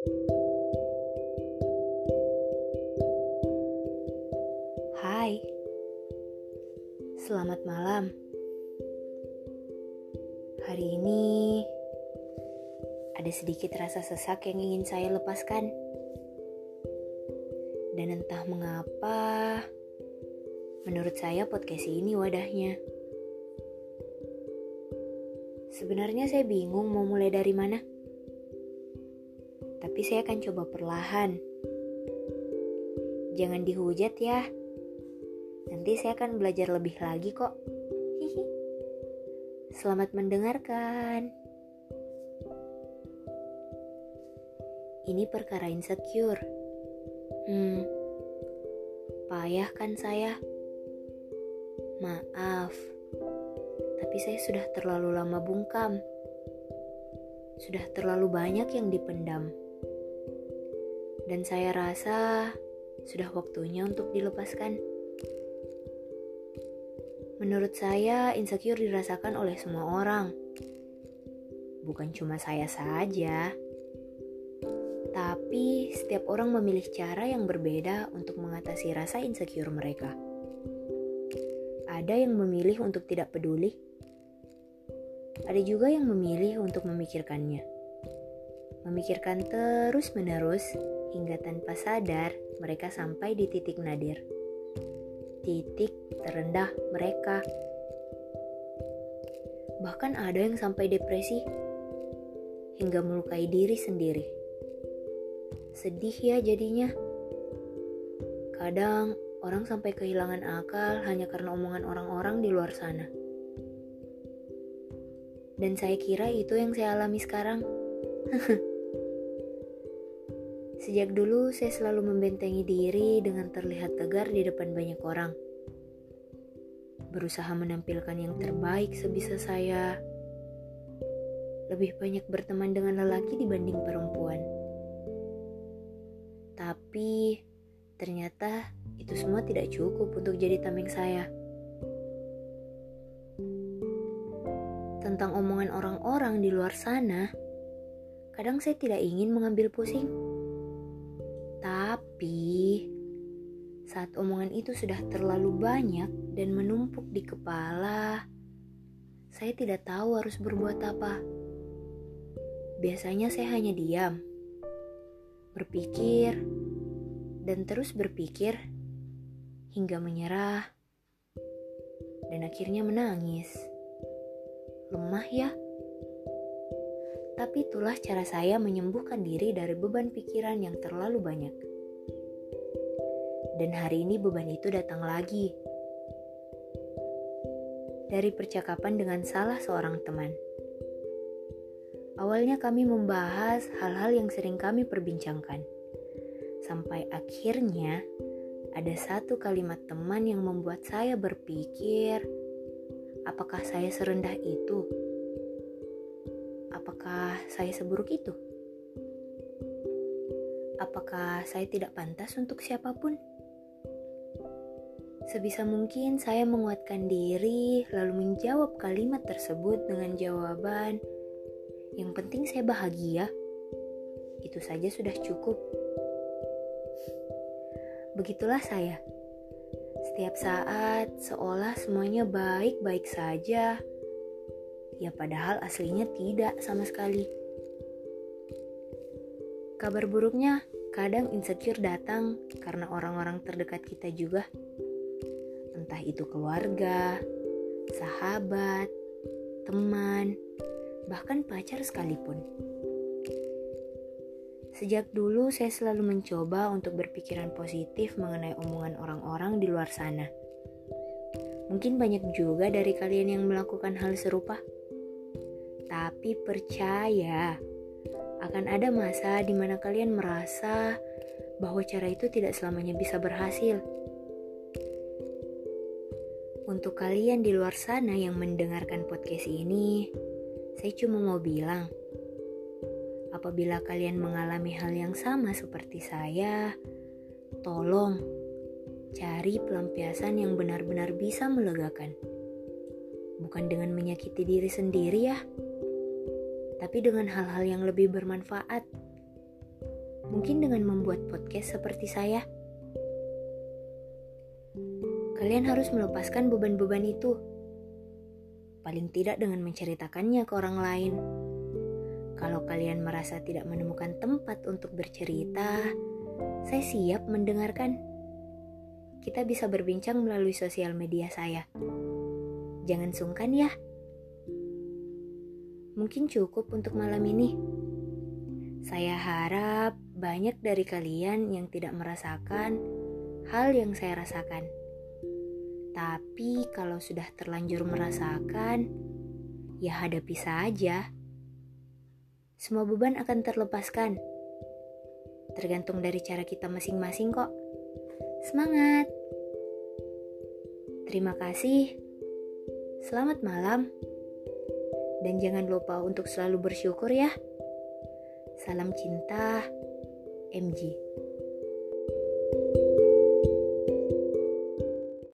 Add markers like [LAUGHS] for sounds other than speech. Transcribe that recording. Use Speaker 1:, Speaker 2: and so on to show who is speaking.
Speaker 1: Hai, selamat malam. Hari ini ada sedikit rasa sesak yang ingin saya lepaskan, dan entah mengapa, menurut saya podcast ini wadahnya. Sebenarnya saya bingung mau mulai dari mana, tapi saya akan coba perlahan Jangan dihujat ya. Nanti saya akan belajar lebih lagi kok. Hihi. Selamat mendengarkan. Ini perkara insecure. Hmm. Payah kan saya? Maaf. Tapi saya sudah terlalu lama bungkam. Sudah terlalu banyak yang dipendam. Dan saya rasa sudah waktunya untuk dilepaskan. Menurut saya, insecure dirasakan oleh semua orang. Bukan cuma saya saja. Tapi setiap orang memilih cara yang berbeda untuk mengatasi rasa insecure mereka. Ada yang memilih untuk tidak peduli. Ada juga yang memilih untuk memikirkannya. Memikirkan terus-menerus hingga tanpa sadar mereka sampai di titik nadir. Titik terendah mereka. Bahkan ada yang sampai depresi hingga melukai diri sendiri. Sedih ya jadinya. Kadang orang sampai kehilangan akal hanya karena omongan orang-orang di luar sana. Dan saya kira itu yang saya alami sekarang. [LAUGHS] Sejak dulu saya selalu membentengi diri dengan terlihat tegar di depan banyak orang. Berusaha menampilkan yang terbaik sebisa saya. Lebih banyak berteman dengan lelaki dibanding perempuan. Tapi ternyata itu semua tidak cukup untuk jadi tameng saya. Tentang omongan orang-orang di luar sana, kadang saya tidak ingin mengambil pusing saat omongan itu sudah terlalu banyak dan menumpuk di kepala, saya tidak tahu harus berbuat apa. Biasanya saya hanya diam, berpikir, dan terus berpikir hingga menyerah, dan akhirnya menangis. Lemah ya? Tapi itulah cara saya menyembuhkan diri dari beban pikiran yang terlalu banyak. Dan hari ini beban itu datang lagi. Dari percakapan dengan salah seorang teman. Awalnya kami membahas hal-hal yang sering kami perbincangkan. Sampai akhirnya ada satu kalimat teman yang membuat saya berpikir, apakah saya serendah itu? Apakah saya seburuk itu? Apakah saya tidak pantas untuk siapa pun? Sebisa mungkin saya menguatkan diri lalu menjawab kalimat tersebut dengan jawaban yang penting saya bahagia. Itu saja sudah cukup. Begitulah saya. Setiap saat seolah semuanya baik-baik saja. Ya padahal aslinya tidak sama sekali. Kabar buruknya, kadang insecure datang karena orang-orang terdekat kita juga entah itu keluarga, sahabat, teman, bahkan pacar sekalipun. Sejak dulu saya selalu mencoba untuk berpikiran positif mengenai omongan orang-orang di luar sana. Mungkin banyak juga dari kalian yang melakukan hal serupa. Tapi percaya, akan ada masa di mana kalian merasa bahwa cara itu tidak selamanya bisa berhasil untuk kalian di luar sana yang mendengarkan podcast ini, saya cuma mau bilang, apabila kalian mengalami hal yang sama seperti saya, tolong cari pelampiasan yang benar-benar bisa melegakan. Bukan dengan menyakiti diri sendiri ya, tapi dengan hal-hal yang lebih bermanfaat. Mungkin dengan membuat podcast seperti saya. Kalian harus melepaskan beban-beban itu. Paling tidak dengan menceritakannya ke orang lain. Kalau kalian merasa tidak menemukan tempat untuk bercerita, saya siap mendengarkan. Kita bisa berbincang melalui sosial media saya. Jangan sungkan ya. Mungkin cukup untuk malam ini. Saya harap banyak dari kalian yang tidak merasakan hal yang saya rasakan. Tapi kalau sudah terlanjur merasakan, ya hadapi saja. Semua beban akan terlepaskan. Tergantung dari cara kita masing-masing kok. Semangat! Terima kasih. Selamat malam. Dan jangan lupa untuk selalu bersyukur ya. Salam cinta, MG.